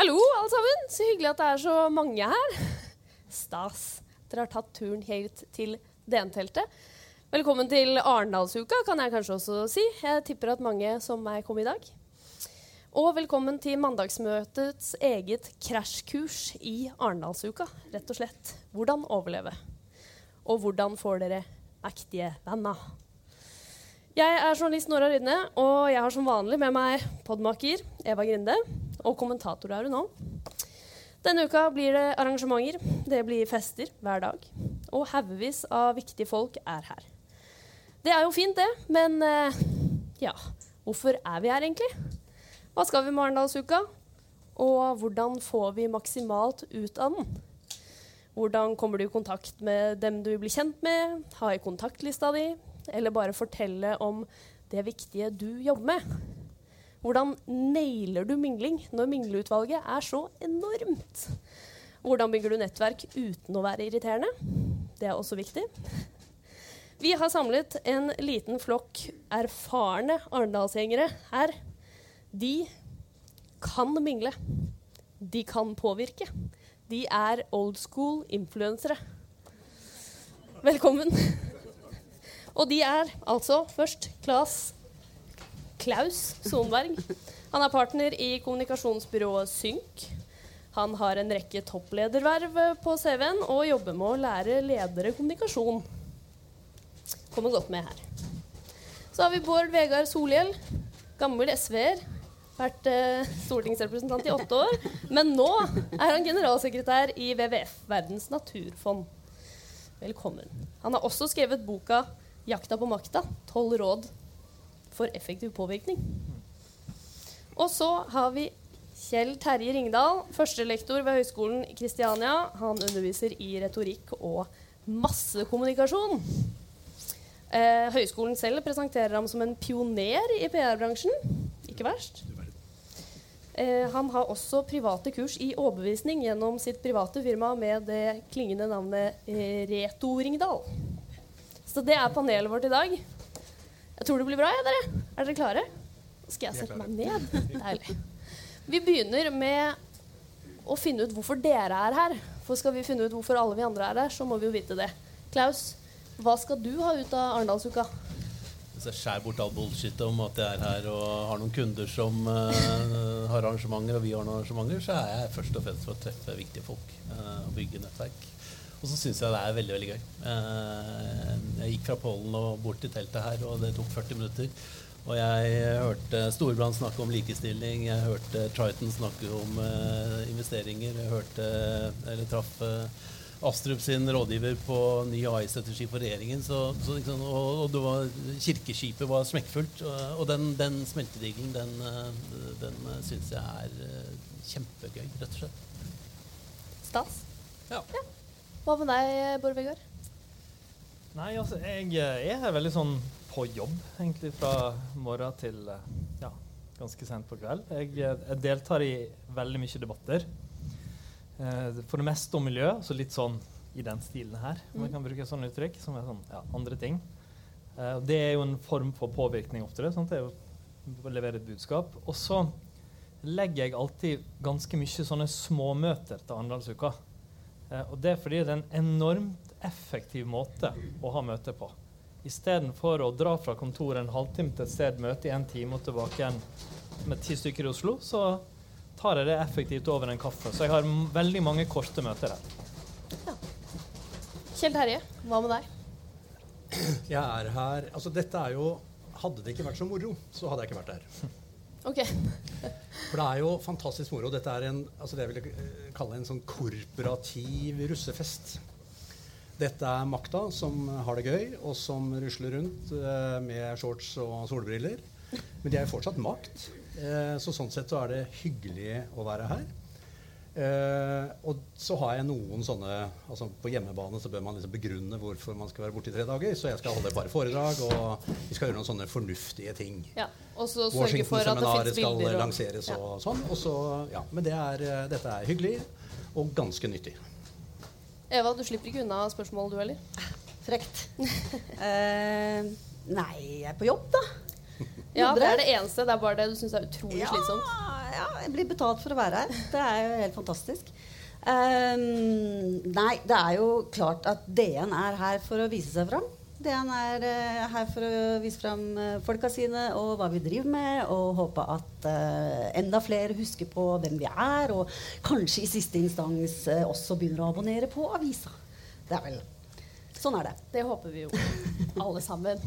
Hallo, alle sammen. Så hyggelig at det er så mange her. Stas. Dere har tatt turen helt til DN-teltet. Velkommen til Arendalsuka, kan jeg kanskje også si. Jeg tipper at mange som meg kom i dag. Og velkommen til mandagsmøtets eget krasjkurs i Arendalsuka. Rett og slett. Hvordan overleve. Og hvordan får dere mektige venner. Jeg er journalist Nora Rydne, og jeg har som vanlig med meg podmaker Eva Grinde. Og kommentator er hun nå. Denne uka blir det arrangementer, det blir fester hver dag. Og haugevis av viktige folk er her. Det er jo fint, det, men eh, ja Hvorfor er vi her, egentlig? Hva skal vi med Arendalsuka? Og hvordan får vi maksimalt ut av den? Hvordan kommer du i kontakt med dem du blir kjent med? Ha i kontaktlista di? Eller bare fortelle om det viktige du jobber med? Hvordan nailer du mingling når mingleutvalget er så enormt? Hvordan bygger du nettverk uten å være irriterende? Det er også viktig. Vi har samlet en liten flokk erfarne arendalsgjengere her. De kan mingle. De kan påvirke. De er old school influensere. Velkommen. Og de er altså først Klas Klaus Sonberg. Han er partner i kommunikasjonsbyrået Synk. Han har en rekke topplederverv på CV-en og jobber med å lære ledere kommunikasjon. Kommer godt med her. Så har vi Bård Vegard Solhjell. Gammel SV-er. Vært eh, stortingsrepresentant i åtte år. Men nå er han generalsekretær i WWF, Verdens naturfond. Velkommen. Han har også skrevet boka 'Jakta på makta'. Tolv råd for effektiv påvirkning. Og så har vi Kjell Terje Ringdal, førstelektor ved Høgskolen i Kristiania. Han underviser i retorikk og massekommunikasjon. Eh, høyskolen selv presenterer ham som en pioner i PR-bransjen. Ikke verst. Eh, han har også private kurs i overbevisning gjennom sitt private firma med det klingende navnet eh, Reto Ringdal. Så det er panelet vårt i dag. Jeg tror det blir bra, jeg, dere. Er dere klare? Skal jeg sette meg ned? Deilig. Vi begynner med å finne ut hvorfor dere er her. For skal vi finne ut hvorfor alle vi andre er her, så må vi jo vite det. Klaus, hva skal du ha ut av Arendalsuka? Jeg skjærer bort all bullshit om at jeg er her og har noen kunder som uh, har arrangementer, og vi har noen arrangementer, så er jeg først og fremst for å treffe viktige folk uh, og bygge nettverk. Og så syns jeg det er veldig veldig gøy. Uh, jeg gikk fra Pollen og bort til teltet her, og det tok 40 minutter. Og jeg hørte Storebrand snakke om likestilling, jeg hørte Triton snakke om investeringer, jeg hørte, eller traff Astrup sin rådgiver på ny AI-strategi for regjeringen. Så, så liksom, og, og var, kirkeskipet var smekkfullt. Og den, den smeltedigelen, den, den syns jeg er kjempegøy, rett og slett. Stas. Ja. ja. Hva med deg, Bård Vegar? Nei, altså, jeg er veldig sånn på jobb, egentlig, fra morgen til ja, ganske sent på kveld. Jeg, jeg deltar i veldig mye debatter. Eh, for det meste om miljø, så litt sånn i den stilen her, om jeg kan bruke et sånt uttrykk, som er sånn ja, andre ting. Eh, det er jo en form for påvirkning ofte. Det, sånn det er jo å levere et budskap. Og så legger jeg alltid ganske mye sånne småmøter til Arendalsuka. Eh, og det er fordi det er en enormt effektiv måte å ha møte på. Istedenfor å dra fra kontoret en halvtime til et sted, møte i en time og tilbake igjen med ti stykker i Oslo, så tar jeg det effektivt over en kaffe. Så jeg har veldig mange korte møter her. Ja. Kjell Terje, hva med deg? Jeg er her Altså, dette er jo Hadde det ikke vært så moro, så hadde jeg ikke vært her. Ok. For det er jo fantastisk moro. Dette er en, altså det jeg vil kalle en sånn korporativ russefest. Dette er makta som har det gøy, og som rusler rundt eh, med shorts og solbriller. Men de er jo fortsatt makt. Eh, så sånn sett så er det hyggelig å være her. Eh, og så har jeg noen sånne altså På hjemmebane så bør man liksom begrunne hvorfor man skal være borte i tre dager. Så jeg skal holde et par foredrag, og vi skal gjøre noen sånne fornuftige ting. Ja, Og så sørge for at det Washington-seminaret skal bilder. og- lanseres Ja. og sånn. Og så, ja, men det er, eh, dette er hyggelig og ganske nyttig. Eva, du slipper ikke unna spørsmål, du heller? Frekt. Eh, Nei, jeg er på jobb, da. Ja, det er det eneste. Det er bare det du syns er utrolig slitsomt. ja, jeg blir betalt for å være her. Det er jo helt fantastisk. Um, nei, det er jo klart at DN er her for å vise seg fram. DN er uh, her for å vise fram uh, folka sine og hva vi driver med, og håpe at uh, enda flere husker på hvem vi er, og kanskje i siste instans også begynner å abonnere på avisa. Det er vel Sånn er det. Det håper vi jo alle sammen.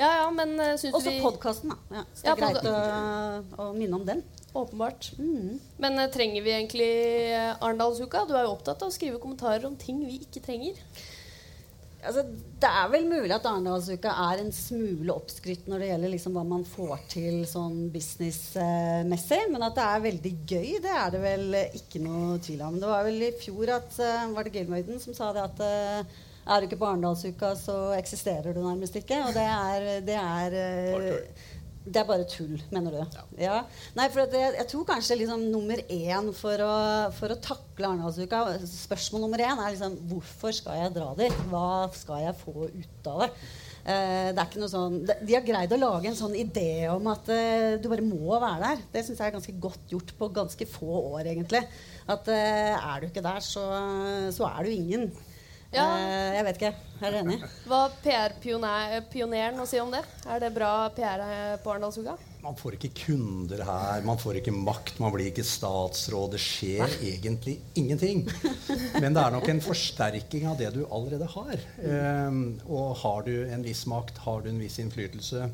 Ja ja, men uh, syns Også vi podkasten, da. Ja, så det er greit å, å minne om den. Åpenbart. Mm. Men eh, trenger vi egentlig eh, Arendalsuka? Du er jo opptatt av å skrive kommentarer om ting vi ikke trenger. Altså, det er vel mulig at Arendalsuka er en smule oppskrytt når det gjelder liksom hva man får til sånn businessmessig, men at det er veldig gøy, det er det vel eh, ikke noe tvil om. Det var vel i fjor at eh, var det Gilmøyden som sa det at eh, er du ikke på Arendalsuka, så eksisterer du nærmest ikke. Og det er, det er eh, det er bare tull, mener du? Ja. Nei, for at jeg, tror kanskje liksom nummer én for å, for å takle Arendalsuka Spørsmål nummer én er liksom hvorfor skal jeg dra dit? Hva skal jeg få ut av det? Eh, det er ikke noe sånn, de, de har greid å lage en sånn idé om at eh, du bare må være der. Det syns jeg er ganske godt gjort på ganske få år, egentlig. At eh, er du ikke der, så, så er du ingen. Ja. Eh, jeg vet ikke. Er dere enig? Hva PR-pioneren å si om det? Er det bra PR på Arendalsuka? Man får ikke kunder her, man får ikke makt, man blir ikke statsråd. Det skjer egentlig ingenting. Men det er nok en forsterking av det du allerede har. Um, og har du en viss makt, har du en viss innflytelse,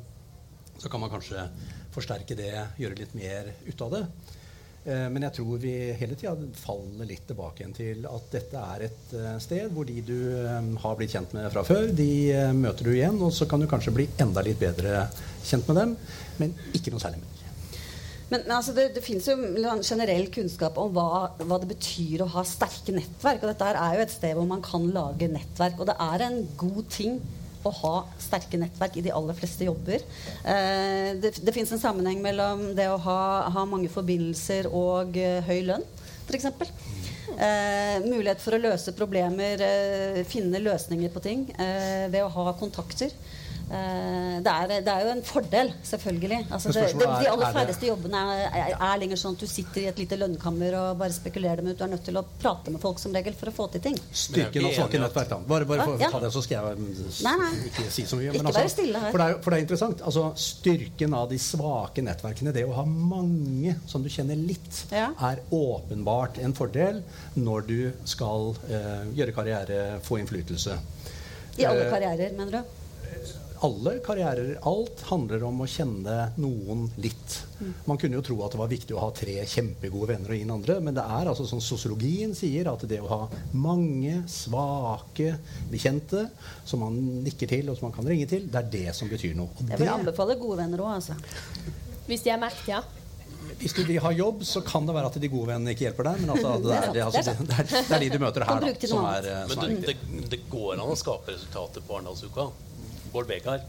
så kan man kanskje forsterke det, gjøre litt mer ut av det. Eh, Men jeg tror vi hele tida faller litt tilbake igjen til at dette er et eh, sted hvor de du eh, har blitt kjent med fra før, de møter du igjen, og så kan du kanskje bli enda litt bedre kjent med dem, men ikke noe særlig mer. Men, men altså, det, det finnes jo generell kunnskap om hva, hva det betyr å ha sterke nettverk. Og dette er jo et sted hvor man kan lage nettverk. Og det er en god ting å ha sterke nettverk i de aller fleste jobber. Eh, det det fins en sammenheng mellom det å ha, ha mange forbindelser og eh, høy lønn, f.eks. Eh, mulighet for å løse problemer, eh, finne løsninger på ting eh, ved å ha kontakter. Eh, det, er, det er jo en fordel, selvfølgelig. Altså, det, det, de er- aller er færreste jobbene er, er, er lenger sånn at du sitter i et lite lønnkammer og bare spekulerer dem ut. Du er nødt til å prate med folk som regel for å få til ting. Styrken av og enig nettverk, da. Bare, bare for Ja. ta det, så skal jeg mm, Nei, nei. ikke si så mye. Ikke men altså, være stille her. For det, er, for det er interessant. Altså, styrken av de svake nettverkene, det å ha mange som du kjenner litt, Ja. er åpenbart en fordel når du skal eh, gjøre karriere, få innflytelse. I alle Eh, karrierer, mener du? Alle karrierer, alt handler om å kjenne noen litt. Man kunne jo tro at det var viktig å ha tre kjempegode venner og ingen andre, men det er altså som sosiologien sier, at det å ha mange svake bekjente som man nikker til, og som man kan ringe til, det er det som betyr noe. Og Jeg vil anbefale gode venner òg, altså. Hvis de er mektige. hvis du har jobb, så kan det være at de gode vennene ikke hjelper deg, men altså, det, er, det, altså, det, er, det er de du møter her, da, som er, eh, som er Men det, det går an å skape resultater på Arendalsuka. Bård Vegar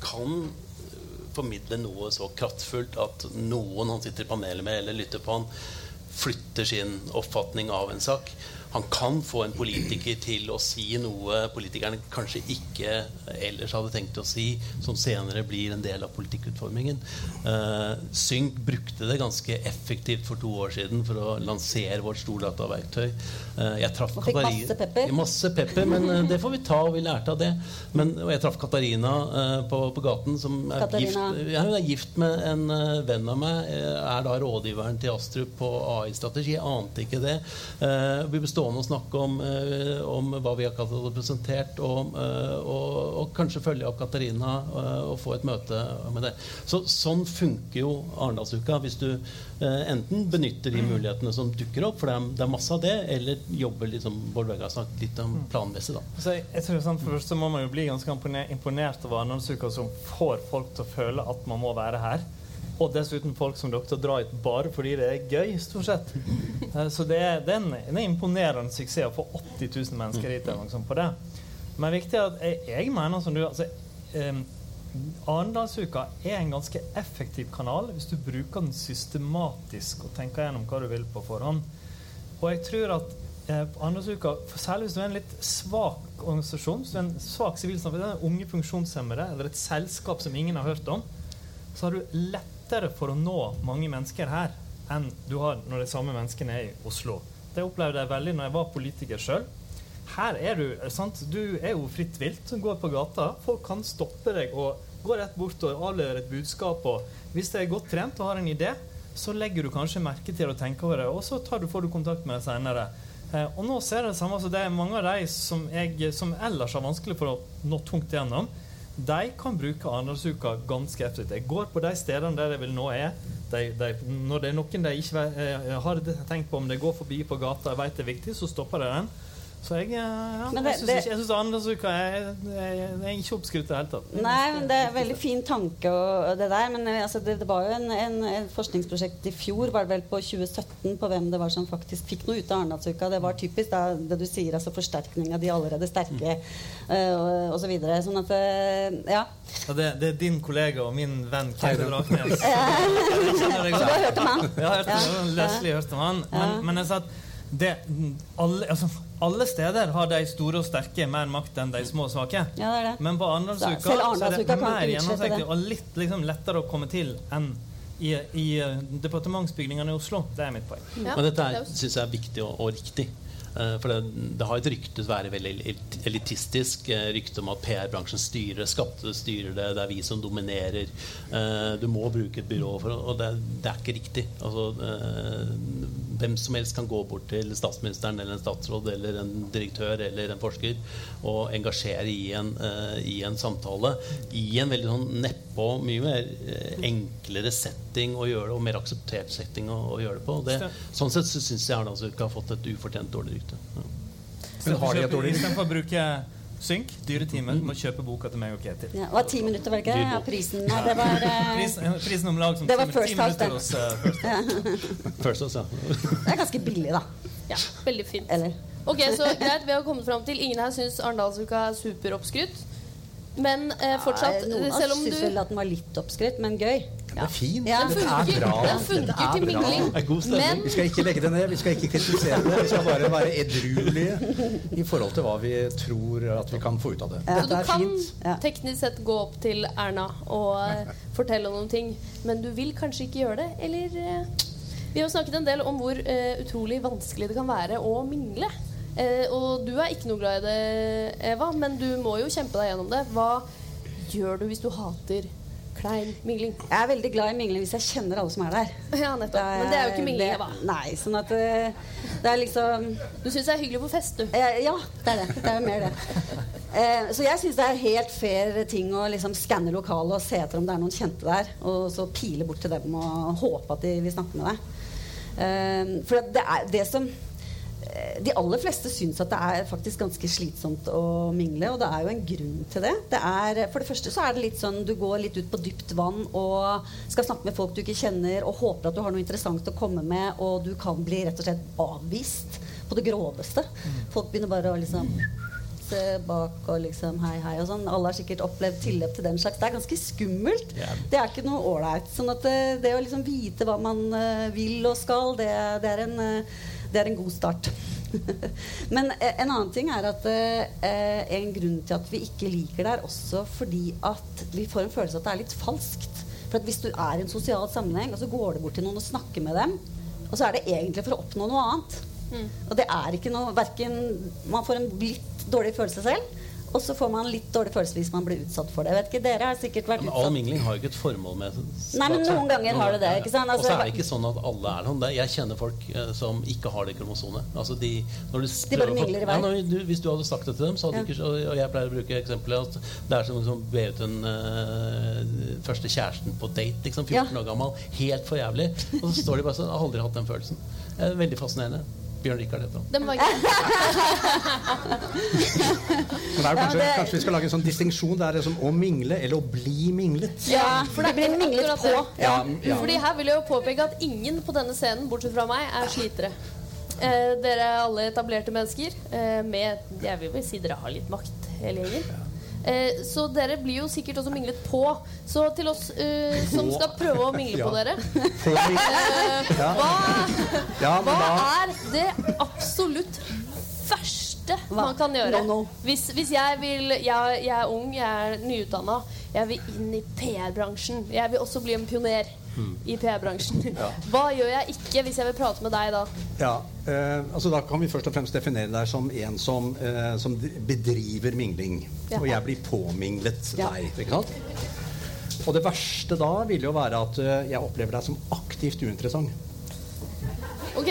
kan øh, formidle noe så kraftfullt at noen han sitter i panelet med eller lytter på han, flytter sin oppfatning av en sak. Han kan få en politiker til å si noe politikerne kanskje ikke ellers hadde tenkt å si, som senere blir en del av politikkutformingen. Uh, Synk brukte det ganske effektivt for to år siden for å lansere vårt stordataverktøy. Uh, jeg traff Og fikk Katarina- masse pepper. Masse pepper, men uh, det får vi ta, og vi lærte av det. Men, og jeg traff Katarina eh, på, på gaten, som er Katarina. gift, ja, hun er gift med en eh, venn av meg. eh, er da rådgiveren til Astrup på AI-strategi. Jeg ante ikke det. Eh, vi ble stående og snakke om, eh, om hva vi akkurat hadde presentert, og, eh, og, og kanskje følge opp Katarina eh, og få et møte med det. Så, sånn funker jo Arendalsuka. Hvis du enten benytter de mulighetene som dukker opp, for det er, det er masse av det, eller jobber liksom Bård Vegar har sagt litt om planmessig. da. Så jeg, jeg tror sånn, For det første må man jo bli ganske imponert over Arendalsuka som får folk til å føle at man må være her. Og dessuten folk som dere drar hit bare fordi det er gøy, stort sett. Eh, Så det det er en, en imponerende suksess å få 80 000 mennesker hit. liksom, på det. Men viktig er at jeg, jeg mener som du altså, eh, Arendalsuka er en ganske effektiv kanal hvis du bruker den systematisk og tenker gjennom hva du vil på forhånd. Og jeg tror at eh, Arendalsuka, særlig hvis du er en litt svak organisasjon, hvis du er en svak sivilsamfunn, det unge funksjonshemmede eller et selskap som ingen har hørt om, så har du lettere for å nå mange mennesker her enn du har når de samme menneskene er i Oslo. Det opplevde jeg veldig når jeg var politiker sjøl. Her er du sant? Du er jo fritt vilt som går på gata. Folk kan stoppe deg og gå rett bort og avlevere et budskap. Og hvis det er godt trent og har en idé, så legger du kanskje merke til å tenke over det, og så du, får du kontakt med det senere. Eh, og nå ser jeg det samme, altså det er mange av de som, jeg, som ellers har vanskelig for å nå tungt gjennom, de kan bruke Arendalsuka ganske effektivt. Jeg går på de stedene der jeg vil nå er. De, de, når det er noen de ikke eh, har tenkt på om de går forbi på gata og vet det er viktig, så stopper de den. Så jeg, ja, det, jeg syns ikke, synes Arendalsuka er, er, er, ikke oppskrytt i det hele tatt. Nei, men det er en veldig fin tanke, og, det der. Men eh, altså, det, det, var jo en, en, en, forskningsprosjekt i fjor, var det vel på 2017, på hvem det var som faktisk fikk noe ut av Arendalsuka. Det var typisk da, det du sier, altså forsterkning av de allerede sterke, uh, og, og så videre. Sånn at ja. ja det, det, er din kollega og min venn Kjell Raknes. så du har hørt om han? Ja, jeg har hørt, Leslie om han. Men, men jeg sa at det, alle, altså, alle, steder har de store og sterke mer makt enn de små og svake. Ja, det det. Men på Arendalsuka er det mer gjennomsiktig og litt liksom, lettere å komme til enn i, i uh, departementsbygningene i Oslo. Det er mitt poeng. Ja. Men dette syns jeg er viktig og, og riktig. Uh, for det, det, har et rykte å være veldig elitistisk. Uh, rykte om at PR-bransjen styrer, skatte styrer det, det er vi som dominerer. Uh, du må bruke et byrå for Og det, det er ikke riktig. Altså, hvem som helst kan gå bort til statsministeren eller en statsråd eller en direktør eller en forsker og engasjere i en, i en samtale i en veldig sånn neppe og mye mer enklere setting å gjøre det, og mer akseptert setting å, å gjøre det på. Det, sånn sett så syns jeg Arendalsuka har fått et ufortjent dårlig rykte. Ja. Men har de et dårlig? Istedenfor å bruke Synk, dyre timer. Må kjøpe boka til meg og Ketil. Ja, det var ti minutter, var det ikke? Ja, prisen Nei, det var uh, prisen, prisen om lag som det var first house, hos uh, First House. ja. det er ganske billig, da. Ja, veldig fint. Eller? Ok, så greit, Vi har kommet fram til Ingen her syns Arendalsuka er superoppskrytt. Men eh, fortsatt, Nei, noen av oss Syns vel at den var litt oppskrytt, men gøy. Det er fint. Ja. Det er bra. Den funker til mingling. Men Vi skal ikke legge det ned, vi skal ikke kritisere det. Vi skal bare være edruelige i forhold til hva vi tror at vi kan få ut av det. Ja. Så du kan fint. teknisk sett gå opp til Erna og uh, fortelle noen ting, men du vil kanskje ikke gjøre det? Eller uh, Vi har snakket en del om hvor uh, utrolig vanskelig det kan være å mingle. og du er ikke noe glad i det, Eva, men du må jo kjempe deg gjennom det. Hva gjør du hvis du hater klein mingling? Jeg er veldig glad i mingling hvis jeg kjenner alle som er der. Ja, nettopp. Er, Men det er jo ikke mingling, Eva. Nei, sånn at eh, det er liksom Du syns det er hyggelig på fest, du? Eh, ja, det er det. Det er jo mer det. Eh, så jeg syns det er helt fair ting å liksom skanne lokalet og se etter om det er noen kjente der, og så pile bort til dem og håpe at de vil snakke med deg. Eh, for det er det som de aller fleste syns at det er faktisk ganske slitsomt å mingle, og det er jo en grunn til det. det er, for det første så er det litt sånn du går litt ut på dypt vann og skal snakke med folk du ikke kjenner, og håper at du har noe interessant å komme med, og du kan bli rett og slett avvist på det groveste. Mm. Folk begynner bare å liksom se bak og liksom hei, hei og sånn. Alle har sikkert opplevd tilløp til den slags. Det er ganske skummelt. Yeah. Det er ikke noe ålreit. Sånn at det, eh, det, å liksom vite hva man uh, vil og skal, det, det er en det er en god start. Men eh, en annen ting er at eh, en grunn til at vi ikke liker det, er også fordi at vi får en følelse at det er litt falskt. For at Hvis du er i en sosial sammenheng, og så går du bort til noen og snakker med dem, og så er det egentlig for å oppnå noe annet. Mm. Og det er ikke noe verken, Man får en litt dårlig følelse selv. Og så får man litt dårlig følelse hvis man blir utsatt for det. vet ikke, dere har sikkert vært utsatt All mingling har jo ikke et formål med. Nei, men noen ganger har det det. ikke sant? Altså, og så er det ikke sånn at alle er sånn. Jeg kjenner folk eh, som ikke har det kromosomet. Altså de, de bare mingler i vei? Ja, du, hvis du hadde sagt det til dem, så hadde ja. ikke Og jeg pleier å bruke eksempelet at det er som å liksom, be ut den uh, første kjæresten på date, liksom, 14 ja. år gammel. Helt for jævlig. Og så står de bare sånn Jeg har aldri hatt den følelsen. Veldig fascinerende. Bjørn Rikard heter Den var er kanskje, kanskje, vi skal lage en sånn distinksjon. Det er liksom å mingle eller å bli minglet. Ja, for det blir minglet på. Ja, ja. Fordi her vil jeg jo påpeke at ingen på denne scenen, bortsett fra meg, er slitere. Eh, dere er alle etablerte mennesker eh, med Jeg vil vel si dere har litt makt, hele gjengen. Eh, så dere blir jo sikkert også minglet på. Så til oss eh, som skal prøve å mingle på Ja. dere eh, hva, Ja, hva er det absolutt verste Hva? man kan gjøre? No, no. Hvis, hvis jeg vil jeg, jeg er ung, jeg er nyutdanna, jeg vil inn i PR-bransjen. Jeg vil også bli en pioner I PR-bransjen. Hva gjør jeg ikke hvis jeg vil prate med deg da? Ja, eh, altså Da kan vi først og fremst definere deg som en som, eh, som bedriver mingling. Ja. Og jeg blir påminglet Ja. deg. ikke sant? Og det verste da vil jo være at eh, jeg opplever deg som aktivt uinteressant. Ok,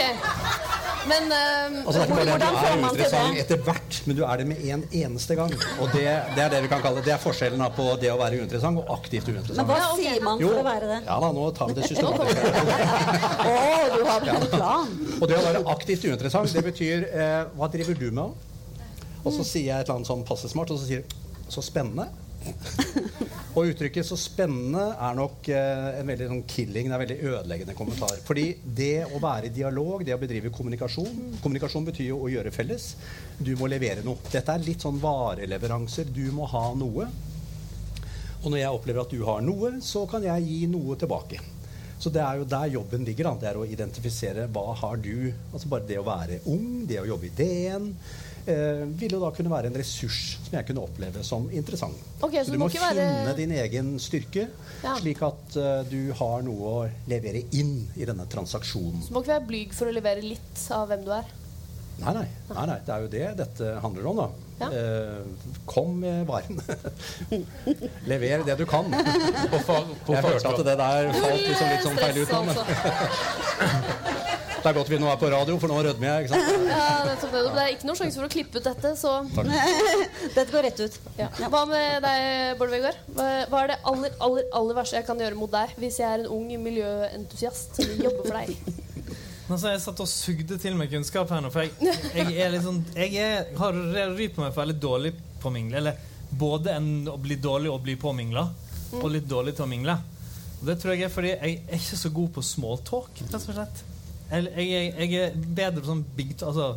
men eh, Altså Hvordan du får er man til det? etter hvert, men du er det med en eneste gang. Og det, det er det vi kan kalle Det er forskjellen på det å være uinteressant og aktivt uinteressant. Men hva sier man for å være det? ja da, nå tar vi det systematisk. Å, du har vel en plan. Og det å være aktivt uinteressant, det betyr eh, Hva driver du med? Og så sier jeg et eller annet sånn passe smart, og så sier du Så spennende. Og uttrykket 'så spennende' er nok eh, en veldig sånn killing, en veldig ødeleggende kommentar. Fordi det å være i dialog, det å bedrive kommunikasjon Kommunikasjon betyr jo å gjøre felles. Du må levere noe. Dette er litt sånn vareleveranser. Du må ha noe. Og når jeg opplever at du har noe, så kan jeg gi noe tilbake. Så det er jo der jobben ligger. Da. Det er å identifisere hva har du Altså bare det å være ung, det å jobbe i DN, eh, vil jo da kunne være en ressurs som jeg kunne oppleve som interessant. Okay, så så du må må ikke være- din egen styrke, Ja. slik at uh, du har noe å levere inn i denne transaksjonen. du må ikke være blyg for å levere litt av hvem du er. Nei, nei, nei, nei, det er jo det dette handler om, da. Ja. Eh, kom med varen. Lever det du kan. På, far, på Jeg følte at det der falt liksom litt sånn feil ut nå. det er godt vi nå er på radio, for nå rødmer jeg. ikke sant? Ja, nettopp det. det er ikke noen sjanse for å klippe ut dette, så Dette går rett ut. ja. Hva med deg, Bård Vegard? Hva, er det aller, aller, aller verste jeg kan gjøre mot deg hvis jeg er en ung miljøentusiast som jobber for deg? Altså, jeg satt og sugde til meg kunnskap her nå, for jeg, jeg er litt sånn Jeg er, har ry på meg for å være litt dårlig på å mingle. Eller både en, å bli dårlig og bli påmingla, og litt dårlig til å mingle. Og det tror jeg er fordi jeg er ikke så god på smalltalk, rett og slett. Jeg, jeg, jeg er bedre på sånn big altså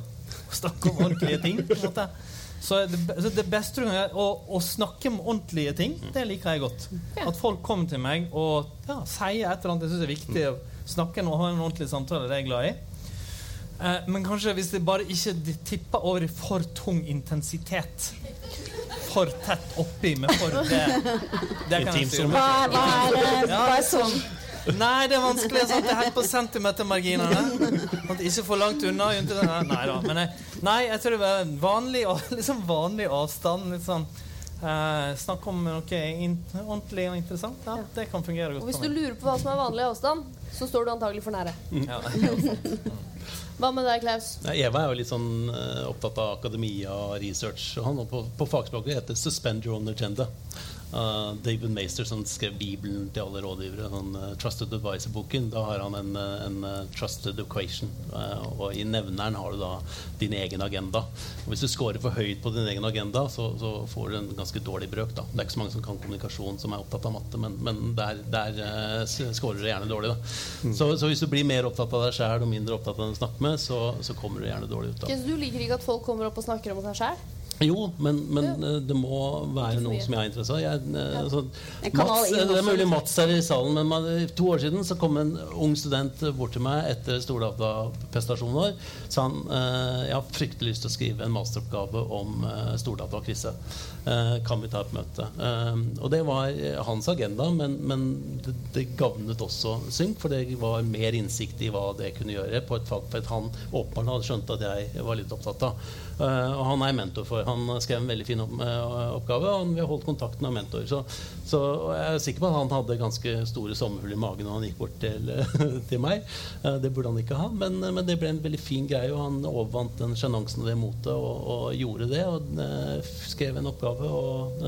snakke om ordentlige ting. på en måte. Så det, så det beste du kan gjøre, å, å snakke om ordentlige ting, det liker jeg godt. Ja. At folk kommer til meg og ja, sier et eller annet jeg syns er viktig. å Snakke og ha en ordentlig samtale, det er jeg glad i. Eh, men kanskje hvis det bare ikke de tipper over i for tung intensitet. For tett oppi med for det Det kan jeg styre med. Hva, hva er det? Hva er sånn? Nei, det er vanskelig. Sant? Det er helt på centimetermarginene. At ikke for langt unna. Nei da. Men jeg, nei, jeg tror det var vanlig, liksom vanlig avstand. Litt sånn eh, snakk om noe in ordentlig og interessant. Ja, det kan fungere godt. Og hvis du lurer på hva som er vanlig avstand, så står du antagelig for nære. Ja. Hva med deg, Klaus? Nei, Eva er jo litt sånn eh, opptatt av akademia og research. Og han på, på fagspråket heter 'Suspend Your Own Agenda'. Uh, David Maister, som skrev Bibelen til alle rådgivere, sånn, uh, Trusted Advisor-boken, da har han en, uh, en uh, trusted equation. Uh, og i nevneren har du da din egen agenda. Og hvis du scorer for høyt på din egen agenda, så, så får du en ganske dårlig brøk. Da. Det er ikke så mange som kan kommunikasjon som er opptatt av matte, men, men der, der uh, scorer du gjerne dårlig. Da. Så, så hvis du blir mer opptatt av deg sjæl og mindre opptatt av den du snakker med, så, så kommer du gjerne dårlig ut. Da. så du liker ikke at folk kommer opp og snakker om seg sjæl? Jo, men, men eh, det må være noe som jeg er interessert i. Eh, altså, Mats, det er mulig Mats er i salen, men man, to år siden så kom en ung student bort til meg etter stordataprestasjonen vår. Sa han eh, jeg har fryktelig lyst til å skrive en masteroppgave om stordata og krise. Eh, kan vi ta et møte? Eh, og det var eh, hans agenda, men, men det, det gavnet også Synk, for det var mer innsikt i hva det kunne gjøre på et fagfelt han åpenbart hadde skjønt at jeg var litt opptatt av. Eh, og han er mentor for. Han skrev en veldig fin eh, oppgave, og han- vi har holdt kontakten med mentor. Så, så jeg er sikker på at han hadde ganske store sommerhull i magen når han gikk bort til, til meg. Eh, det burde han ikke ha, men, men det ble en veldig fin greie, og han overvant den sjenansen og det motet og, og gjorde det. Og skrev en oppgave, og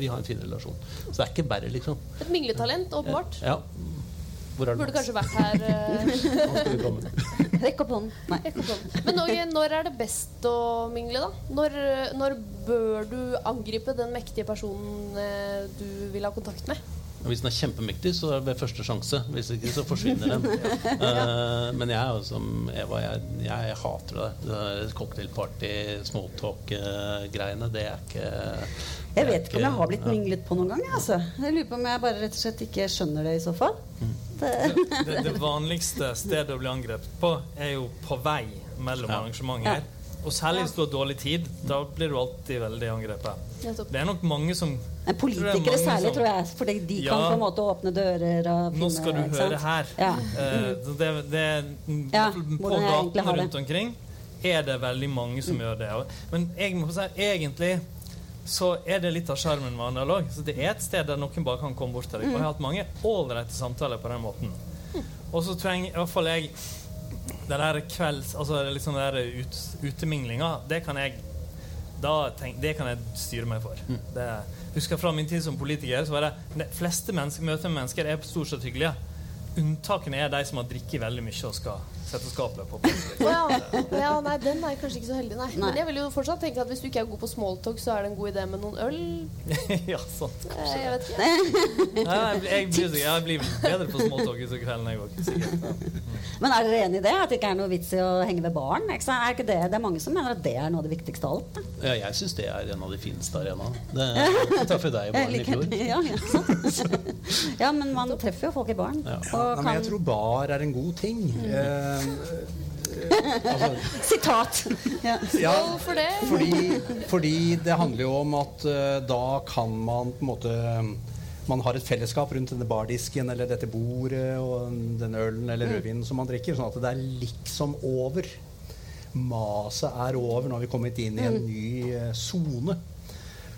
vi har en fin relasjon. Så det er ikke bare, liksom. Et mingletalent, åpenbart. Ja. Hvor er Burde det kanskje vært her. komme. Rekk opp hånden. Nei. Men når, når er det best å mingle, da? Når, når bør du angripe den mektige personen eh, du vil ha kontakt med? Hvis den er kjempemektig, så er det ved første sjanse. Hvis ikke, så forsvinner den. uh, men jeg er jo som Eva, jeg, jeg hater det. det Cocktailparty, smalltalk-greiene. Det er ikke det Jeg vet ikke om jeg har blitt ja. minglet på noen gang. jeg, Altså. Jeg lurer på om jeg bare rett og slett ikke skjønner det i så fall. Mm. Det, Det, det vanligste stedet å bli angrepet på er jo på vei mellom Ja. arrangementer. Og særlig hvis du har dårlig tid. Da blir du alltid veldig angrepet. Det er nok mange som men politikere særlig, tror jeg. For de kan på en måte åpne dører og finne Nå skal du høre sant? her. Ja. Eh, det, det, Ja, på gatene rundt omkring er det veldig mange som gjør det. Men jeg må si, egentlig så er det litt av sjarmen med analog. Så det er et sted der noen bare kan komme bort til deg. Og jeg har hatt mange ålreite samtaler på den måten. Og så trenger i hvert fall jeg det der kvelds... Altså litt sånn der ut, uteminglinga, det kan jeg da tenk, Det kan jeg styre meg for. Det, husker fra min tid som politiker, så var det de fleste mennesker, møter med mennesker er stort sett hyggelige. Unntakene er de som har drikket veldig mye og skal sette skapet på plass. Ja. ja, nei, den er kanskje ikke så heldig, nei. Nei. Men jeg vil jo fortsatt tenke at hvis du ikke er god på smalltalk, så er det en god idé med noen øl. ja, sant. Kanskje. Jeg vet ikke. Nei, jeg, blir- jeg, blir, jeg blir bedre på smalltalk utover kvelden, jeg òg. Men er dere enig i det? At det ikke er noe vits i å henge ved baren? Ikke? Er ikke det, det er mange som mener at det er noe av det viktigste av alt. da. Ja, jeg syns det er en av de fineste arenaene. Det- traff jo deg i baren i fjor. Ja, ja, ja, men man treffer jo folk i baren. Ja. Nei, men jeg tror bar er en god ting. Mm. eh, altså, Sitat! Ja. ja, det? fordi, fordi det handler jo om at uh, da kan man på en måte man har et fellesskap rundt denne bardisken eller dette bordet og den ølen eller rødvinen som man drikker, sånn at det er liksom over. Maset er over. Nå har vi kommet inn i en ny sone. sone.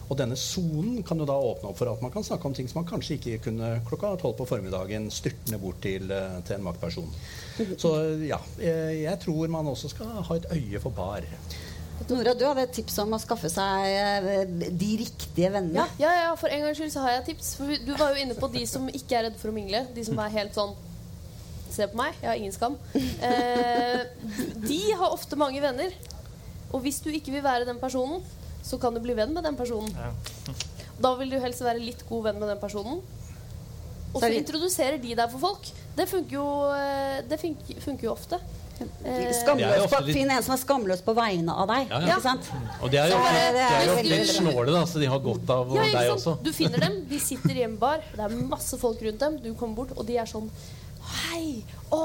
Og denne sonen kan jo da åpne opp for at man kan snakke om ting som man kanskje ikke kunne klokka tolv på formiddagen styrtende bort til, eh, til en maktperson. Så ja, eh, jeg tror man også skal ha et øye for bar. Nora, du hadde et tips om å skaffe seg eh, de riktige vennene. Ja, ja, ja, for en gangs skyld så har jeg et tips. For du var jo inne på de som ikke er redde for å mingle. De som er helt sånn Se på meg, jeg har ingen skam. Eh, de har ofte mange venner. Og hvis du ikke vil være den personen, så kan du bli venn med den personen. Ja. Da vil du helst være litt god venn med den personen. Og Så er introduserer de deg for folk. Det funker jo, eh, det funker, funker jo ofte. Eh, Skamløs på, litt- Finn en som er skamløs på vegne av deg. Ja, ja. Ikke sant? Og de er jo det de er jo litt snåle, da, så de har godt av Ja, deg også. Du finner dem, de sitter i en bar, det er masse folk rundt dem, du kommer bort, og de er sånn Hei! Å,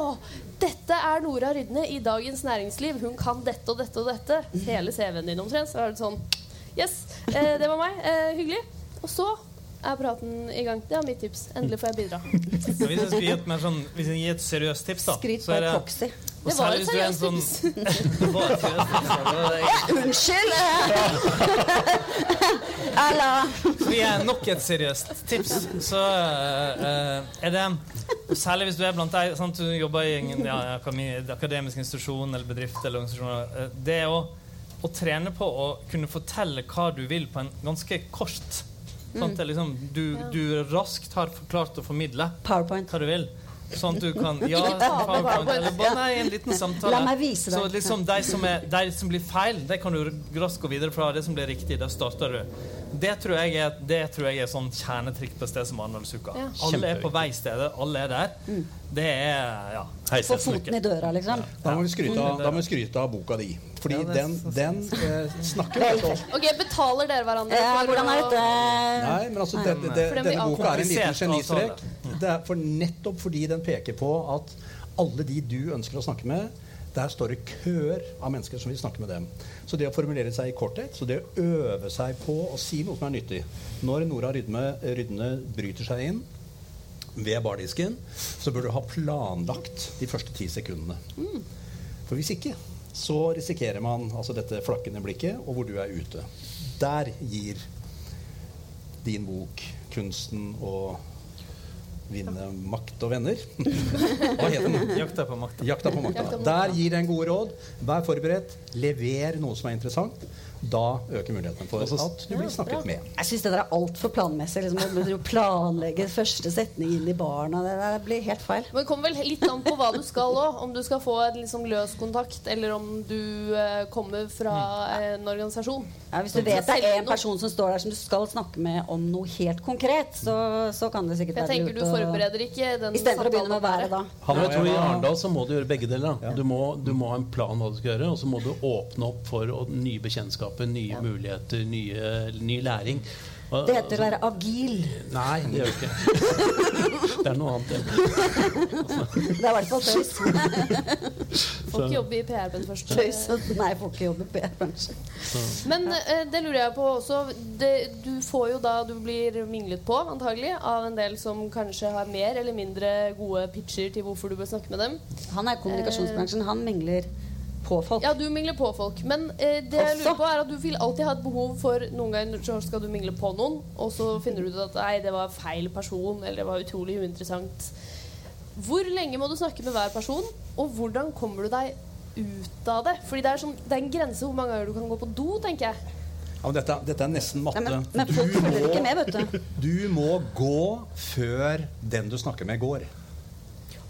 dette er Nora Rydne i Dagens Næringsliv. Hun kan dette og dette og dette. Hele CV-en din omtrent. Så er det sånn Yes, eh, det var meg. Eh, hyggelig. Og så er praten i gang. Det er mitt tips. Endelig får jeg bidra. Så hvis jeg skulle gi et, mer sånn, hvis jeg gir et seriøst tips, da Skryt på er det- proxy. Det var et seriøst sånn- tips. Det var et seriøst tips, ja. Det. Unnskyld! Alla. Fordi jeg er nok et seriøst tips, så uh, er det Særlig hvis du er blant deg sant, Du jobber i en ja, akademisk institusjon eller bedrift eller organisasjon. eh, Det er å, å trene på å kunne fortelle hva du vil på en ganske kort Sånn at liksom, du, du raskt har klart å formidle Powerpoint. hva du vil. Sånn at du kan Ja, PowerPoint, PowerPoint. eller bare nei, en liten samtale. La meg vise deg. Så liksom de som, er, de som blir feil, det kan du raskt gå videre fra. Det som blir riktig, det starter du. Det tror jeg er, det tror jeg er sånn kjernetrikk på stedet sted som Arendalsuka. Ja. Alle er på vei stedet, alle er der. Det er ja. Få foten i døra, liksom. Da må vi skryte av, da må vi skryte av boka di. Fordi Ja, den, den eh, snakker jo litt om Ok, Betaler dere hverandre Ja, hvordan er dette? Nei, men altså, det, det, denne boka er en liten genistrek. Det er for nettopp fordi den peker på at alle de du ønsker å snakke med, der står det køer av mennesker som vil snakke med dem. Så det å formulere seg i korthet, så det å øve seg på å si noe som er nyttig Når Nora Rydme, Rydne bryter seg inn ved bardisken, så bør du ha planlagt de første ti sekundene. For hvis ikke, så risikerer man altså dette flakkende blikket, og hvor du er ute. Der gir din bok kunsten å vinne makt og venner. Hva heter den? Jakta på makta. Jakta på makta. Jakta på makta. Der gir den gode råd. Vær forberedt. Lever noe som er interessant. Da øker mulighetene for Altså, at du blir snakket med. Jeg syns det der er altfor planmessig. Liksom, å planlegge første setning inn i barna. Det der blir helt feil. Men det kommer vel litt an på hva du skal òg. Om du skal få en liksom løs kontakt, eller om du eh, kommer fra en organisasjon. Ja, hvis du vet det er en person som står der som du skal snakke med om noe helt konkret, så, så kan det sikkert Jeg være tenker du lurt å forbereder ikke den Istedenfor å begynne med å være da. Han, jeg tror I. Arendal så må du gjøre begge deler. da. Du, må, du må ha en plan hva du skal gjøre, og så må du åpne opp for nye bekjentskaper, nye muligheter, nye, ny læring. Og- Det heter å være agil. Nei, det gjør det ikke. Det er noe annet. Det er i hvert fall tøys. Får ikke jobbe i PR med først. tøys. Nei, får ikke jobbe i PR-bransjen. Men eh, det lurer jeg på også. Det, du får jo da Du blir minglet på, antagelig, av en del som kanskje har mer eller mindre gode pitcher til hvorfor du bør snakke med dem. Han er kommunikasjonsbransjen. Han mingler på folk. Ja, du mingler på folk. Men eh, det jeg lurer på er at du vil alltid ha et behov for Noen ganger så skal du mingle på noen, og så finner du ut at nei, det var feil person, eller det var utrolig uinteressant. Hvor lenge må du snakke med hver person, og hvordan kommer du deg ut av det? Fordi det er, sånn, det er en grense hvor mange ganger du kan gå på do, tenker jeg. Ja, men dette, dette er nesten matte. Nei, men, men folk følger ikke med, vet du. Du må gå før den du snakker med, går.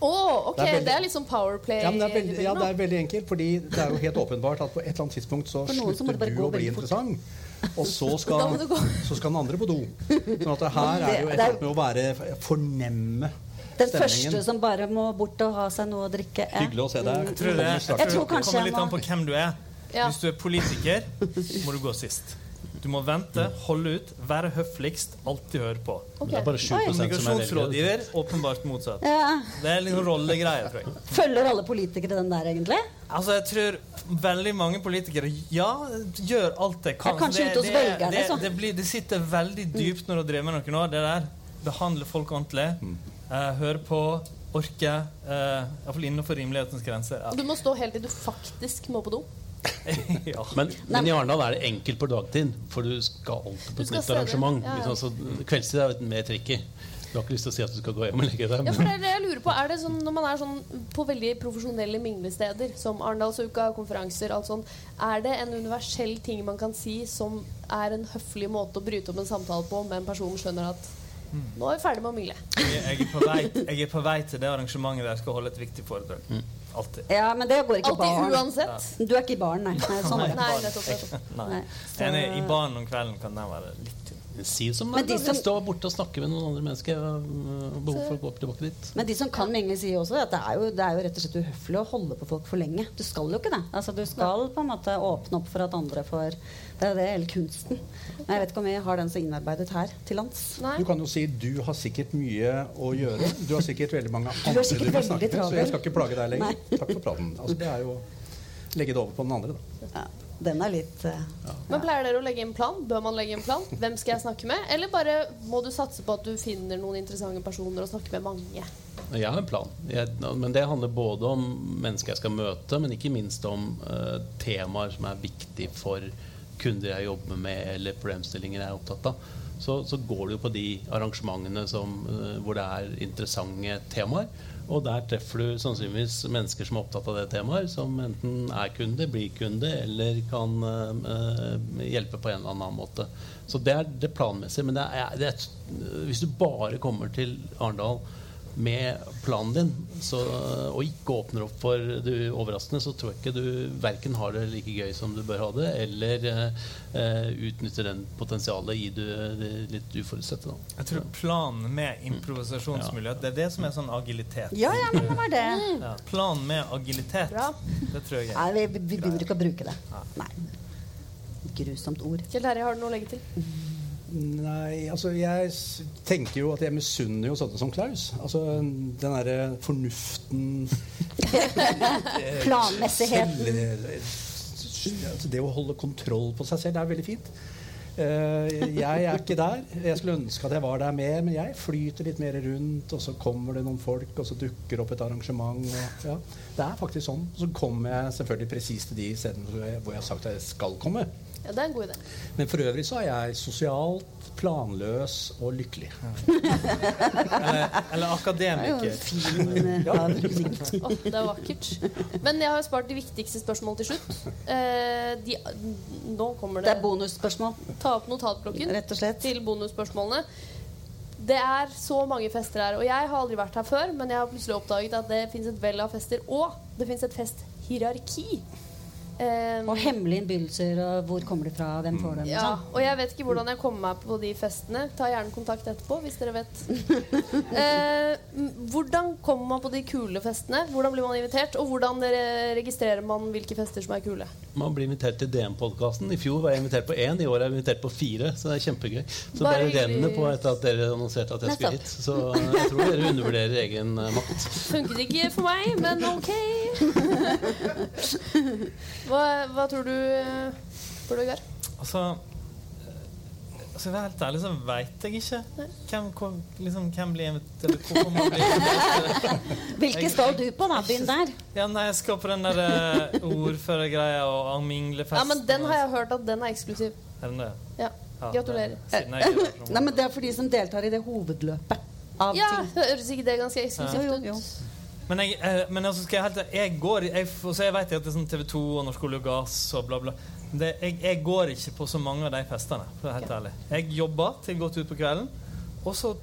Å, ok, Det det er veldig, det er liksom powerplay. Ja, det er veldig, ja, det er veldig enkelt, fordi det er jo helt åpenbart at på et eller annet tidspunkt så slutter du å bli fort. interessant. Og så skal, så skal den andre på do. Sånn at det her er det jo et eller annet med å være fornemme Den stemningen. første som bare må bort og ha seg noe å drikke. er- Hyggelig å se deg. Jeg tror det, jeg straks. Jeg tror kanskje kommer litt an på hvem du er. Ja. Hvis du er politiker, må du gå sist. Du må vente, holde ut, være høfligst, alltid høre på. Ok. Det er bare 7 som er veldig Kommunikasjonsrådgiver, åpenbart motsatt. Ja. Det er litt rollegreier, tror jeg. Følger alle politikere den der, egentlig? Altså, jeg tror veldig mange politikere ja, gjør alt de kan. Kanskje Det- ute hos det, velgerne, det, det, blir, det sitter veldig dypt når du driver med noe nå. Det der. Behandle folk ordentlig. Eh, høre på. Orke. Uh, Iallfall innenfor rimelighetens grenser. Du må stå helt til du faktisk må på do. Ja. Men, men i Arendal er det enkelt på dagtid, for du skal alltid på et nytt arrangement. Ja, ja. Liksom, så kveldstid er jo mer tricky. Du har ikke lyst til å si at du skal gå hjem og legge deg. Ja, for det er det jeg lurer på. Er det sånn når man er sånn på veldig profesjonelle minglesteder, som Arendalsuka, konferanser, alt sånt, er det en universell ting man kan si som er en høflig måte å bryte opp en samtale på, men personen skjønner at nå er vi ferdig med å mingle. Jeg, jeg, er på vei, jeg er på vei til det arrangementet der jeg skal holde et viktig foredrag. Alltid. Ja, men det går ikke i Alltid baren. uansett. Du er ikke i baren, nei. nei sånn. Nei, nettopp. nettopp. Nei. Nei. Så- Enig, I baren om kvelden kan den være litt. Si det som Men de som- stå borte og snakke med noen andre mennesker. Behov for å gå opp tilbake dit. Men de som kan mingle, sier også at det er, jo, det er jo rett og slett uhøflig å holde på folk for lenge. Du skal jo ikke det. Altså, du skal på en måte åpne opp for at andre får Det er det hele kunsten. Men jeg vet ikke om vi har den så innarbeidet her til lands. Nei. Du kan jo si du har sikkert mye å gjøre. Du har sikkert veldig mange er andre du sikkert vil snakke med, så jeg skal ikke plage deg lenger. Nei. Takk for praten. Altså, det er jo legge det over på den andre, da. Ja, den er litt eh, Men pleier dere å legge en plan? Bør man legge en plan? Hvem skal jeg snakke med? Eller bare må du satse på at du finner noen interessante personer og snakker med mange? Jeg har en plan. Jeg, men det handler både om mennesker jeg skal møte, men ikke minst om uh, temaer som er viktige for kunder jeg jobber med, eller problemstillinger jeg er opptatt av. Så, så går det jo på de arrangementene som, uh, hvor det er interessante temaer. Og der treffer du sannsynligvis mennesker som er opptatt av det temaet, som enten er kunde, blir kunde, eller kan øh, hjelpe på en eller annen måte. Så det er det planmessige. Men det er, det er, hvis du bare kommer til Arendal med planen din så, og ikke åpner opp for det overraskende, så tror jeg ikke du verken har det like gøy som du bør ha det, eller eh, utnytter den potensialet i det, det litt uforutsette. Da. Jeg tror planen med improvisasjonsmulighet, det er det som er sånn agilitet. Ja, ja, men det var det. Ja, Planen med agilitet, Bra. det tror jeg er Nei, vi, vi vi begynner ikke å bruke det. Nei. Grusomt ord. Kjell Terje, har du noe å legge til? Nei, altså jeg tenker jo at jeg misunner jo sånne som Klaus. Altså den derre fornuften Planmessigheten. altså Det å holde kontroll på seg selv det er veldig fint. Eh, jeg er ikke der. Jeg skulle ønske at jeg var der mer, men jeg flyter litt mer rundt, og så kommer det noen folk, og så dukker opp et arrangement. Og, ja. Det er faktisk sånn. Så kommer jeg selvfølgelig presis til de stedene hvor jeg, hvor jeg har sagt at jeg skal komme. Ja, det er en god idé. Men for øvrig så er jeg sosialt planløs og lykkelig. Eller, eller Det er akademiker. en fin eh, det er vakkert. Men jeg har spart de viktigste spørsmålene til slutt. Eh, de, nå kommer Det det. er bonusspørsmål, Ta opp notatblokken rett og slett. til bonusspørsmålene. Det er så mange fester her, og jeg har aldri vært her før, men jeg har plutselig oppdaget at det fins et vell av fester, og det fins et festhierarki. Eh, Og hemmelige innbydelser, og hvor kommer de fra, hvem får dem? ja, og jeg vet ikke hvordan jeg kommer meg på de festene. Ta gjerne kontakt etterpå hvis dere vet. uh, hvordan kommer man på de kule festene? Hvordan blir man invitert? Og hvordan registrerer man hvilke fester som er kule? Man blir invitert til DM-podkasten. I fjor var jeg invitert på én, i år er jeg invitert på fire. Så det er kjempegøy. Så Bare det renner på etter at dere annonserte at jeg skulle hit. Så jeg tror dere undervurderer egen eh, makt. Funket ikke for meg, men ok. hva, hva tror du, Bård Vegar? Altså eh, altså, helt ærlig så veit jeg ikke hvem, hvor, liksom, hvem blir invitert eller hvorfor man blir invitert. Hvilke skal du på, da? Begynn der. Ja, nei, jeg skal på den der uh, ordførergreia og minglefest. Ja, men Den har jeg hørt at den er eksklusiv. Er den det? Ja. Ja, Gratulerer. er Nei, men Det er for de som deltar i det hovedløpet av Ja, ting. Høres ikke det ganske eksklusivt ja. ut? jo, jo. Men jeg, eh, men altså skal jeg helt Jeg går jeg, så jeg vet at det er sånn TV 2 og Norsk olje og gass og bla, bla. Det, jeg, jeg går ikke på så mange av de festene, for å være helt ærlig. Jeg jobber til godt ut på kvelden, og så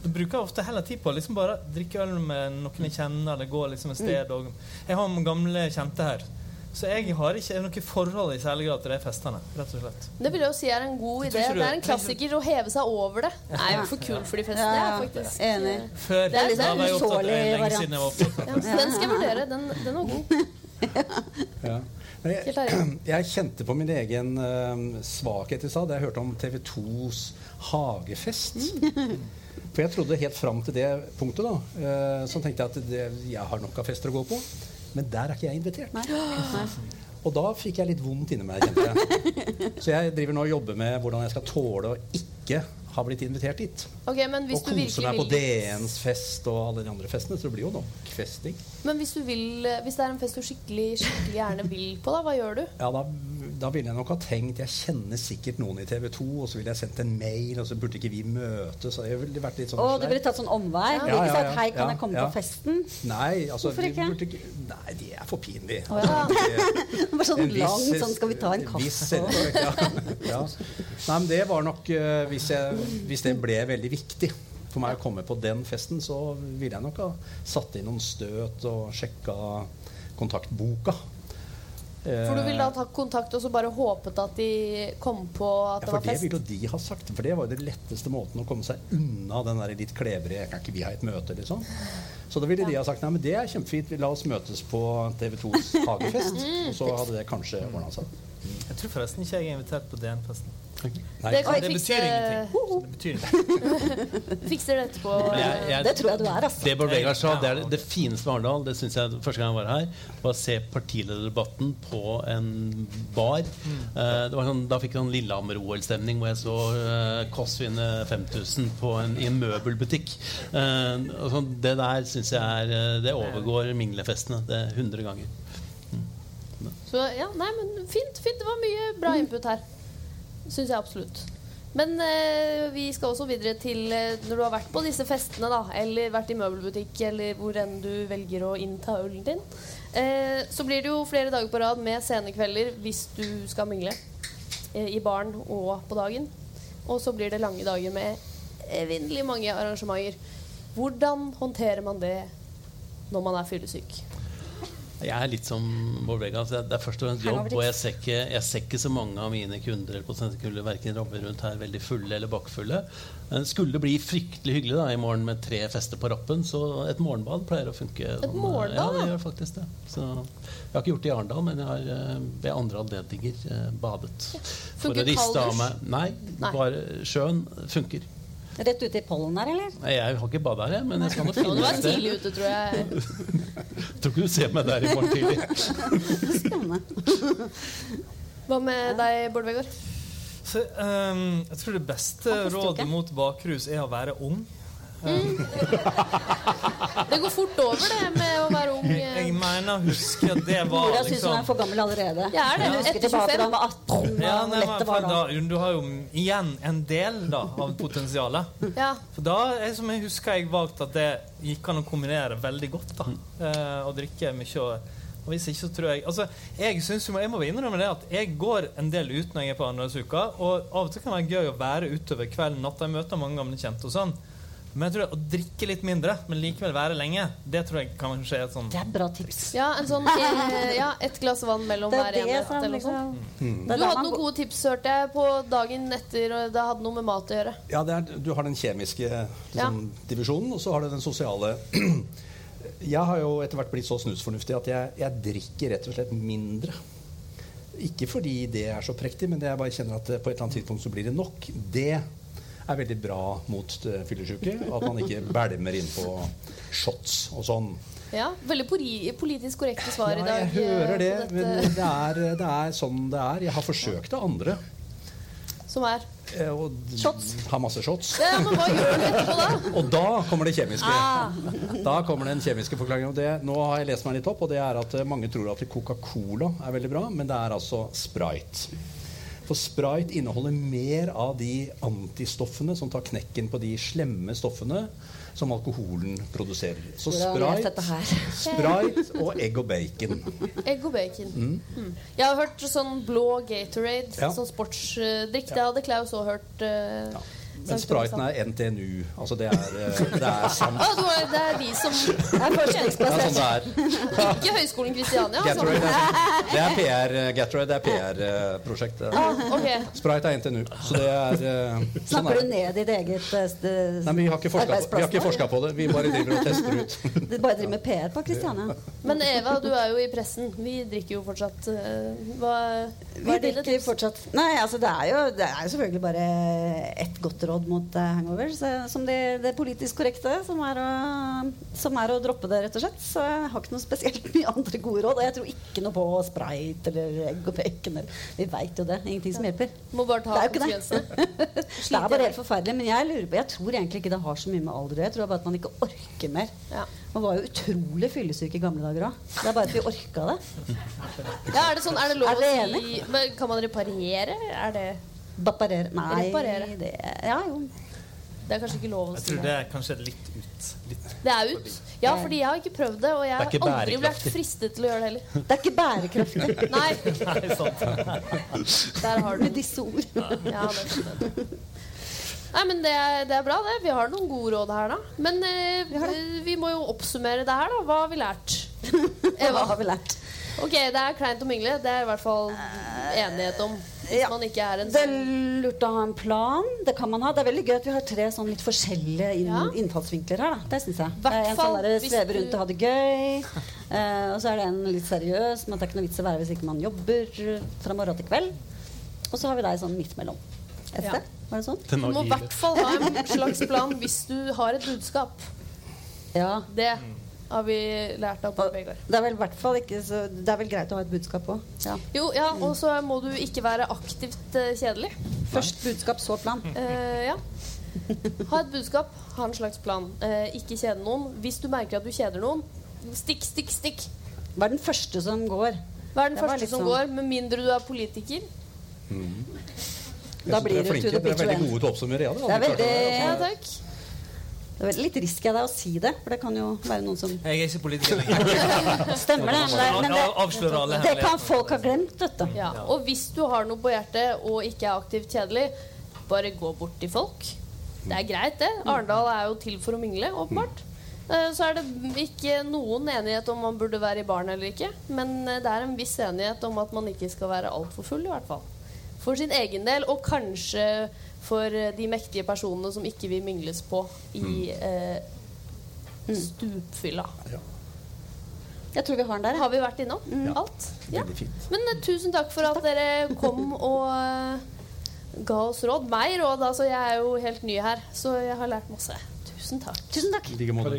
bruker jeg ofte heller tid på å liksom bare drikke øl med noen jeg kjenner, eller gå liksom et sted. Og, jeg har gamle kjente her. Så jeg har ikke noe forhold i særlig grad til de festene, rett og slett. Det vil jeg jo si er en god idé. Det er en klassiker å heve seg over det. Jeg er jo for kul for de festene. Ja, ja. faktisk Enig. Før Det er litt opptatt, usårlig det variant. ja, Den skal jeg vurdere. Den, den var god. Ja. Jeg, jeg kjente på min egen uh, svakhet i stad da jeg hørte om TV 2s hagefest. For jeg trodde helt fram til det punktet da, uh, så tenkte jeg at det, jeg har nok av fester å gå på. Men der er ikke jeg invitert. Nei. Nei. Og da fikk jeg litt vondt inni meg. kjente jeg. Så jeg driver nå og jobber med hvordan jeg skal tåle å ikke ha blitt invitert dit. Okay, men hvis og koser deg meg på DNs fest og alle de andre festene. Så det blir jo nok festing. Men hvis du vil Hvis det er en fest du skikkelig, skikkelig gjerne vil på, da, hva gjør du? Ja, da, da ville jeg nok ha tenkt Jeg kjenner sikkert noen i TV 2, og så ville jeg sendt en mail, og så burde ikke vi møtes. Og jeg ville vært litt sånn Å, du ville tatt sånn omvei? Ja, Ja, ja, sagt 'hei, kan jeg komme på festen'? Nei, altså Hvorfor ikke? Burde Nei, de er for pinlige. Oh, ja. Det- Bare sånn lang sånn 'skal vi ta en kaffe'? Nei, men det var nok uh, hvis, jeg, hvis det ble veldig viktig for meg å komme på den festen, så ville jeg nok ha satt inn noen støt og sjekka kontaktboka. For du ville da ta kontakt og så bare håpet at de kom på at Ja, det for det ville jo de ha sagt. For det var jo den letteste måten å komme seg unna den der litt klebrige Kan ikke vi ha et møte, liksom? Så da ville de ha sagt nei, men det er kjempefint, la oss møtes på TV 2s hagefest. Mm. Og så hadde det kanskje ordna seg. Jeg tror forresten ikke jeg er invitert på DN-festen. Nei. Det Det betyr ingenting. Det betyr ingenting. fikser det etterpå. Jeg- jeg- Det tror jeg du er, altså. Det Bård Vegar sa, det er det, fineste med Arendal. Det synes jeg første gang jeg var her. Var å se partilederdebatten på en bar. Eh, det var sånn, da fikk jeg sånn Lillehammer-OL-stemning hvor jeg så uh, Kåss vinne 5000 på en, i en møbelbutikk. Eh, sånn, det der syns jeg er Det overgår minglefestene. Det er 100 ganger. Så ja, nei, men fint, fint. Det var mye bra input her. Syns jeg absolutt. Men eh, vi skal også videre til eh, når du har vært på disse festene, da, eller vært i møbelbutikk, eller hvor enn du velger å innta ølen din, eh, så blir det jo flere dager på rad med scenekvelder hvis du skal mingle eh, i baren og på dagen. Og så blir det lange dager med evinnelig mange arrangementer. Hvordan håndterer man det når man er fyllesyk? Jeg er litt som Bård Vegar. altså Det er først og fremst jobb. Og jeg ser, ikke, jeg ser ikke så mange av mine kunder eller potensielle verken jobber rundt her veldig fulle eller bakfulle. Men skulle det bli fryktelig hyggelig da i morgen med tre fester på rappen, så et morgenbad pleier å funke. Et sånn, morgenbad, Ja, det gjør faktisk det. Så jeg har ikke gjort det i Arendal, men jeg har eh, ved andre anledninger eh, badet. Funker kalddusj? Nei, Nei. bare sjøen funker. Rett ute i pollen der, eller? Nei, Jeg har ikke bada her, men jeg skal nok Nå du finne et sted. tidlig ute, tror jeg. Tror ikke du ser meg der i morgen tidlig. Spennende. Hva med deg, Bård Vegard? Så, ehm, jeg tror det beste rådet mot bakrus er å være ung. Det går fort over, det med å være ung. Jeg, jeg mener å huske at det var Mora syns hun liksom er for gammel allerede. Jeg er det. ja. husker Etter tilbake da hun var 18, ja, nei, men var da. Du har jo igjen en del da, av potensialet. Ja. For da er som jeg husker jeg valgte at det gikk an å kombinere veldig godt. da eh, Å drikke mye. Og, og hvis ikke, så tror jeg Altså, jeg synes jeg må innrømme det at jeg går en del ut når jeg er på annerledsuka. Og av og til kan det være gøy å være utover kvelden, natta. Jeg møter mange gamle kjente og sånn. Men jeg tror å drikke litt mindre, men likevel være lenge, det tror jeg kanskje er et sånn Det er bra tips. ja, en sånn eh, Ja, et glass vann mellom hver ene det enhet. som Eller noe sånt. liksom Du hadde noen gode tips, hørte jeg, på dagen etter. Og det hadde noe med mat å gjøre. Ja, det er, Du har den kjemiske liksom, divisjonen, og så har du den sosiale. Jeg har jo etter hvert blitt så snusfornuftig at jeg, jeg drikker rett og slett mindre. Ikke fordi det er så prektig, men det jeg bare kjenner at på et eller annet tidspunkt så blir det nok. Det er veldig bra mot eh, fyllesyke. At man ikke bælmer inn på shots og sånn. Ja, Veldig politisk korrekte svar i Ja, dag. jeg eh, hører det, men det er, det er sånn det er. Jeg har forsøkt det andre. Som er eh, Og Shots. Har masse shots. ja, Men hva gjør du etterpå, da? Og da kommer det kjemiske. Ah. Da kommer den kjemiske forklaringen. Og det, nå har jeg lest meg litt opp, og det er at eh, mange tror at Coca-Cola er veldig bra, men det er altså Sprite. For Sprite inneholder mer av de antistoffene som tar knekken på de slemme stoffene som alkoholen produserer. Så Sprite. Sprite og egg og bacon. Egg og bacon. Mm. Jeg har hørt sånn blå Gatorade, Ja. sånn sportsdrikk. Det hadde Klaus òg hørt. Uh, Ja. Men Spriten er NTNU. Altså det er, eh, det er sant. Ah, du det er de som er Det er sånn det er. Ikke Høgskolen Kristiania. Altså. Gatorade det er PR, eh, Gatorade det er PR-prosjekt. Ah, okay. Sprite er NTNU. Så det er eh, sånn Snakker er du ned ditt eget eh, Nei, vi har ikke forska på, på det. Vi bare driver og tester ut. Du bare driver med PR på Kristiania. Men Eva, du er jo i pressen. Vi drikker jo fortsatt. eh, Hva, hva er dine drikker tips? fortsatt Nei, altså det er jo, det er jo selvfølgelig bare ett godt råd mot eh, hangovers. eh, Som det, det politisk korrekte, som er, å, som er å droppe det, rett og slett. Så jeg har ikke noe spesielt mye andre gode råd. Og jeg tror ikke noe på sprite eller egg og bacon. Eller, vi veit jo det. Ingenting som hjelper. Må bare ta Det er jo ikke det. Det er bare helt forferdelig. Men jeg lurer på, jeg tror egentlig ikke det har så mye med alder å gjøre. Jeg tror bare at man ikke orker mer. Ja. Man var jo utrolig fyllesyk i gamle dager òg. Det er bare at vi orka det. ja, er det sånn, er det lov å si Kan man reparere? Er det Baparere Nei, Reparere. det Ja, jo. Det er kanskje ikke lov å Jeg si tror det. er kanskje litt ut. Litt. Det er ut. Ja, fordi jeg har ikke prøvd det, og jeg Det er har ikke aldri blitt bærekraftig. fristet til å gjøre det heller. Det er ikke bærekraftig Nei, Nei, sant. der har du med disse ord. Ja, det. Nei, men det er, det er bra, det. Vi har noen gode råd her, da. Men eh, Vi har vi, må jo oppsummere det her, da. Hva har vi lært? Hva Eva. har vi lært? Ok, det er kleint å mingle. Det er i hvert fall enighet om. Hvis Ja. man ikke er en Det er sånn lurt å ha en plan. Det kan man ha. Det er veldig gøy at vi har tre sånn litt forskjellige inn, Ja. innfallsvinkler her. Da. Det syns jeg. Hvert er en fall sånn der sveve rundt og ha det gøy. Eh, og så er det en litt seriøs, men det er ikke noe vits å være hvis ikke man jobber fra morgen til kveld. Og så har vi deg sånn midt mellom. Et Ja. sted. Var det sånn? Du må i hvert fall ha en slags plan hvis du har et budskap. Ja. Det har vi lært av Bård Vegar. Det er vel hvert fall ikke så Det er vel greit å ha et budskap òg. Ja. Jo, ja, og så må du ikke være aktivt uh, kjedelig. Først budskap, så plan. Uh, ja. Ha et budskap, ha en slags plan. Uh, ikke kjede noen. Hvis du merker at du kjeder noen, stikk, stikk, stikk. Hva er den første som går? Hva er den Det første som sånn- går? Med mindre du er politiker. Da blir du det to the Dere er veldig gode til å oppsummere. Ja, Det er veldig- Ja, takk. Det er litt risky av deg å si det, for det kan jo være noen som Jeg er ikke politiker lenger. Stemmer det. Men det, det, det kan folk ha glemt, vet du. Ja. Og hvis du har noe på hjertet og ikke er aktivt kjedelig, bare gå bort til folk. Det er greit, det. Arendal er jo til for å mingle, åpenbart. Eh, Så er det ikke noen enighet om man burde være i baren eller ikke. Men eh, det er en viss enighet om at man ikke skal være altfor full, i hvert fall. For sin egen del, og kanskje for eh, de mektige personene som ikke vil mingles på i eh, stupfylla. Jeg tror vi har den der. Har vi vært innom Mm. alt? Ja. Men uh, tusen takk for at dere kom og uh, ga oss råd. Meg råd, altså. Jeg er jo helt ny her, så jeg har lært masse. Tusen takk. Tusen takk. I like måte.